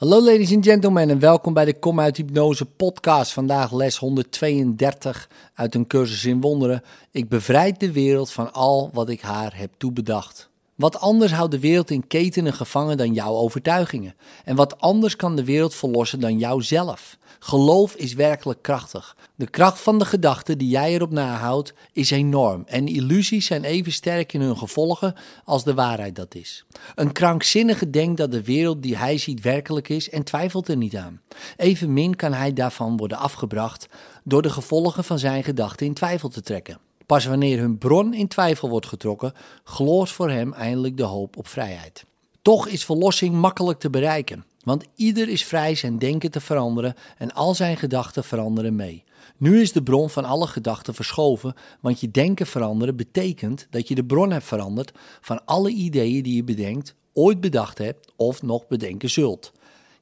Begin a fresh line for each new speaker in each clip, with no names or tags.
Hallo ladies and gentlemen en welkom bij de Kom uit Hypnose podcast. Vandaag les 132 uit een cursus in wonderen. Ik bevrijd de wereld van al wat ik haar heb toebedacht. Wat anders houdt de wereld in ketenen gevangen dan jouw overtuigingen. En wat anders kan de wereld verlossen dan jouzelf. Geloof is werkelijk krachtig. De kracht van de gedachte die jij erop nahoudt is enorm. En illusies zijn even sterk in hun gevolgen als de waarheid dat is. Een krankzinnige denkt dat de wereld die hij ziet werkelijk is en twijfelt er niet aan. Evenmin kan hij daarvan worden afgebracht door de gevolgen van zijn gedachten in twijfel te trekken. Pas wanneer hun bron in twijfel wordt getrokken, gloort voor hem eindelijk de hoop op vrijheid. Toch is verlossing makkelijk te bereiken, want ieder is vrij zijn denken te veranderen en al zijn gedachten veranderen mee. Nu is de bron van alle gedachten verschoven, want je denken veranderen betekent dat je de bron hebt veranderd van alle ideeën die je bedenkt, ooit bedacht hebt of nog bedenken zult.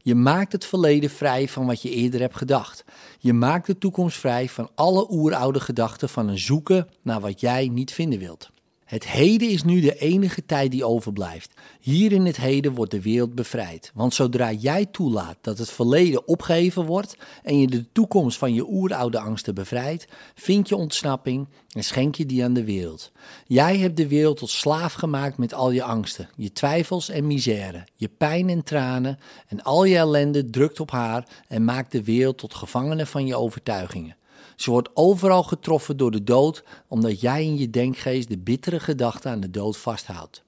Je maakt het verleden vrij van wat je eerder hebt gedacht. Je maakt de toekomst vrij van alle oeroude gedachten van een zoeken naar wat jij niet vinden wilt. Het heden is nu de enige tijd die overblijft. Hier in het heden wordt de wereld bevrijd. Want zodra jij toelaat dat het verleden opgeheven wordt en je de toekomst van je oeroude angsten bevrijdt, vind je ontsnapping en schenk je die aan de wereld. Jij hebt de wereld tot slaaf gemaakt met al je angsten, je twijfels en misère, je pijn en tranen en al je ellende drukt op haar en maakt de wereld tot gevangene van je overtuigingen. Ze wordt overal getroffen door de dood, omdat jij in je denkgeest de bittere gedachte aan de dood vasthoudt.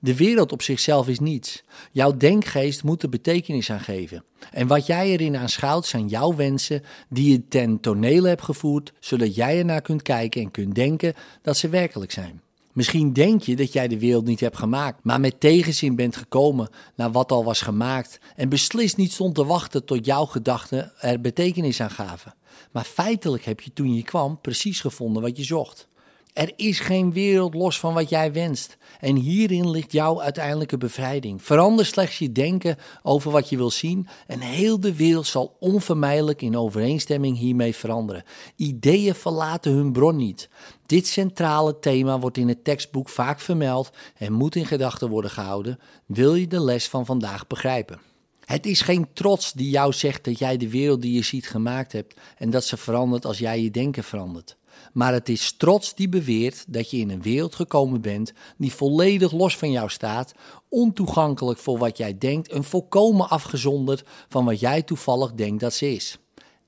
De wereld op zichzelf is niets. Jouw denkgeest moet er betekenis aan geven. En wat jij erin aanschouwt zijn jouw wensen die je ten toneel hebt gevoerd, zodat jij ernaar kunt kijken en kunt denken dat ze werkelijk zijn. Misschien denk je dat jij de wereld niet hebt gemaakt, maar met tegenzin bent gekomen naar wat al was gemaakt en beslist niet stond te wachten tot jouw gedachten er betekenis aan gaven. Maar feitelijk heb je toen je kwam precies gevonden wat je zocht. Er is geen wereld los van wat jij wenst. En hierin ligt jouw uiteindelijke bevrijding. Verander slechts je denken over wat je wil zien en heel de wereld zal onvermijdelijk in overeenstemming hiermee veranderen. Ideeën verlaten hun bron niet. Dit centrale thema wordt in het tekstboek vaak vermeld en moet in gedachten worden gehouden, wil je de les van vandaag begrijpen. Het is geen trots die jou zegt dat jij de wereld die je ziet gemaakt hebt en dat ze verandert als jij je denken verandert. Maar het is trots die beweert dat je in een wereld gekomen bent die volledig los van jou staat, ontoegankelijk voor wat jij denkt en volkomen afgezonderd van wat jij toevallig denkt dat ze is.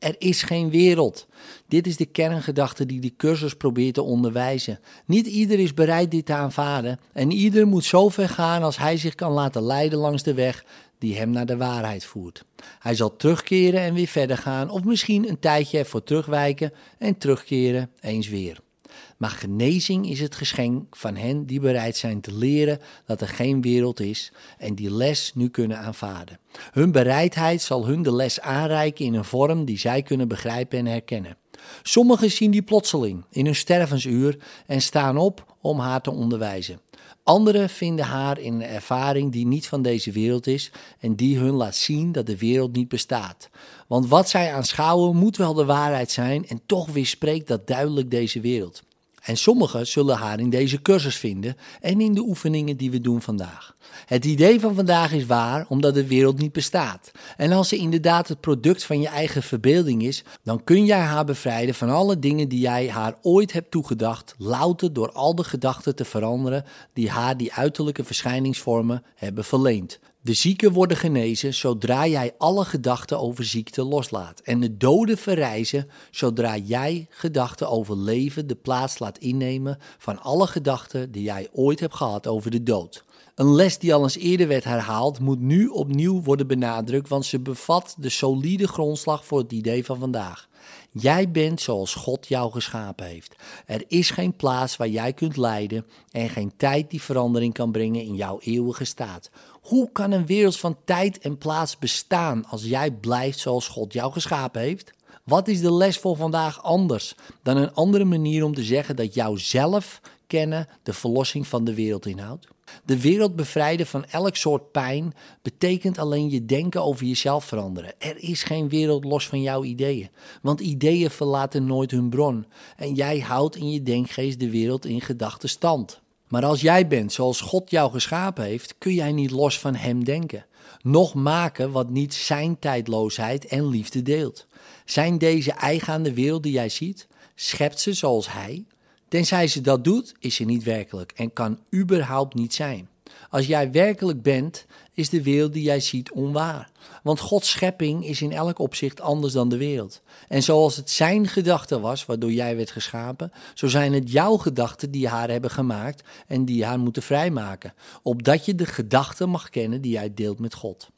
Er is geen wereld. Dit is de kerngedachte die de cursus probeert te onderwijzen. Niet ieder is bereid dit te aanvaarden en ieder moet zo ver gaan als hij zich kan laten leiden langs de weg die hem naar de waarheid voert. Hij zal terugkeren en weer verder gaan, of misschien een tijdje ervoor terugwijken en terugkeren eens weer. Maar genezing is het geschenk van hen die bereid zijn te leren dat er geen wereld is en die les nu kunnen aanvaarden. Hun bereidheid zal hun de les aanreiken in een vorm die zij kunnen begrijpen en herkennen. Sommigen zien die plotseling in hun stervensuur en staan op om haar te onderwijzen. Anderen vinden haar in een ervaring die niet van deze wereld is en die hun laat zien dat de wereld niet bestaat. Want wat zij aanschouwen moet wel de waarheid zijn en toch weerspreekt dat duidelijk deze wereld. En sommigen zullen haar in deze cursus vinden en in de oefeningen die we doen vandaag. Het idee van vandaag is waar omdat de wereld niet bestaat. En als ze inderdaad het product van je eigen verbeelding is, dan kun jij haar bevrijden van alle dingen die jij haar ooit hebt toegedacht, louter door al de gedachten te veranderen die haar die uiterlijke verschijningsvormen hebben verleend. De zieken worden genezen zodra jij alle gedachten over ziekte loslaat. En de doden verrijzen zodra jij gedachten over leven de plaats laat innemen van alle gedachten die jij ooit hebt gehad over de dood. Een les die al eens eerder werd herhaald, moet nu opnieuw worden benadrukt, want ze bevat de solide grondslag voor het idee van vandaag. Jij bent zoals God jou geschapen heeft. Er is geen plaats waar jij kunt leiden en geen tijd die verandering kan brengen in jouw eeuwige staat. Hoe kan een wereld van tijd en plaats bestaan als jij blijft zoals God jou geschapen heeft? Wat is de les voor vandaag anders dan een andere manier om te zeggen dat jouw de verlossing van de wereld inhoudt? De wereld bevrijden van elk soort pijn betekent alleen je denken over jezelf veranderen. Er is geen wereld los van jouw ideeën, want ideeën verlaten nooit hun bron en jij houdt in je denkgeest de wereld in gedachten stand. Maar als jij bent zoals God jou geschapen heeft, kun jij niet los van Hem denken. nog maken wat niet zijn tijdloosheid en liefde deelt. Zijn deze eigen aan wereld die jij ziet? Schept ze zoals hij? Tenzij ze dat doet, is ze niet werkelijk en kan überhaupt niet zijn. Als jij werkelijk bent, is de wereld die jij ziet onwaar. Want Gods schepping is in elk opzicht anders dan de wereld. En zoals het zijn gedachte was, waardoor jij werd geschapen, zo zijn het jouw gedachten die haar hebben gemaakt en die haar moeten vrijmaken. Opdat je de gedachten mag kennen die jij deelt met God.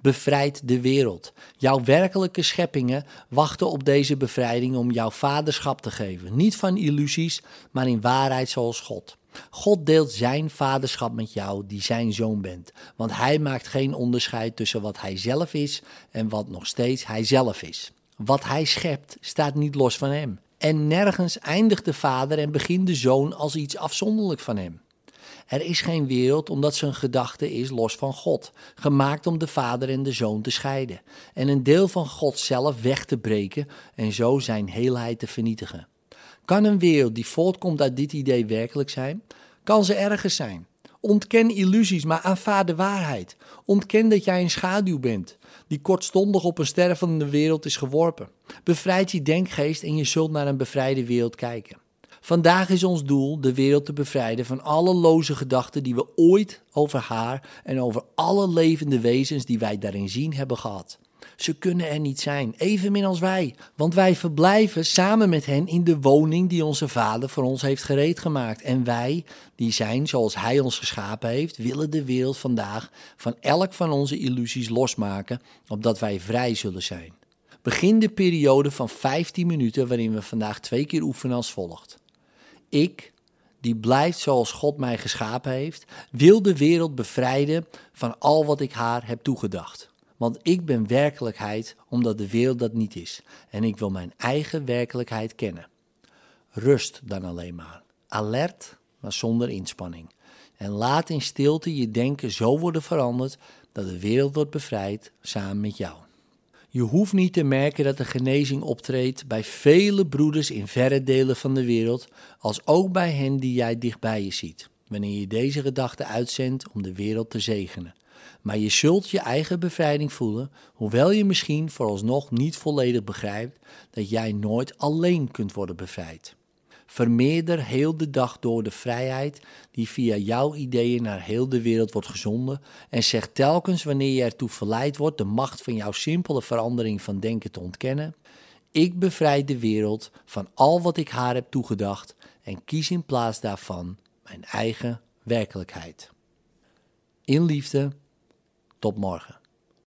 Bevrijd de wereld. Jouw werkelijke scheppingen wachten op deze bevrijding om jouw vaderschap te geven. Niet van illusies, maar in waarheid zoals God. God deelt zijn vaderschap met jou, die zijn zoon bent. Want hij maakt geen onderscheid tussen wat hij zelf is en wat nog steeds hij zelf is. Wat hij schept staat niet los van hem. En nergens eindigt de vader en begint de zoon als iets afzonderlijk van hem. Er is geen wereld omdat zijn gedachte is los van God, gemaakt om de vader en de zoon te scheiden, en een deel van God zelf weg te breken en zo zijn heelheid te vernietigen. Kan een wereld die voortkomt uit dit idee werkelijk zijn? Kan ze ergens zijn? Ontken illusies, maar aanvaard de waarheid. Ontken dat jij een schaduw bent, die kortstondig op een stervende wereld is geworpen. Bevrijd je denkgeest en je zult naar een bevrijde wereld kijken. Vandaag is ons doel de wereld te bevrijden van alle loze gedachten die we ooit over haar en over alle levende wezens die wij daarin zien hebben gehad. Ze kunnen er niet zijn, evenmin als wij, want wij verblijven samen met hen in de woning die onze Vader voor ons heeft gereed gemaakt. En wij, die zijn zoals Hij ons geschapen heeft, willen de wereld vandaag van elk van onze illusies losmaken, opdat wij vrij zullen zijn. Begin de periode van 15 minuten waarin we vandaag twee keer oefenen als volgt. Ik, die blijft zoals God mij geschapen heeft, wil de wereld bevrijden van al wat ik haar heb toegedacht. Want ik ben werkelijkheid omdat de wereld dat niet is. En ik wil mijn eigen werkelijkheid kennen. Rust dan alleen maar. Alert, maar zonder inspanning. En laat in stilte je denken zo worden veranderd dat de wereld wordt bevrijd samen met jou. Je hoeft niet te merken dat de genezing optreedt bij vele broeders in verre delen van de wereld, als ook bij hen die jij dichtbij je ziet, wanneer je deze gedachte uitzendt om de wereld te zegenen. Maar je zult je eigen bevrijding voelen, hoewel je misschien vooralsnog niet volledig begrijpt dat jij nooit alleen kunt worden bevrijd. Vermeerder heel de dag door de vrijheid die via jouw ideeën naar heel de wereld wordt gezonden en zeg telkens wanneer je ertoe verleid wordt de macht van jouw simpele verandering van denken te ontkennen. Ik bevrijd de wereld van al wat ik haar heb toegedacht en kies in plaats daarvan mijn eigen werkelijkheid. In liefde tot morgen.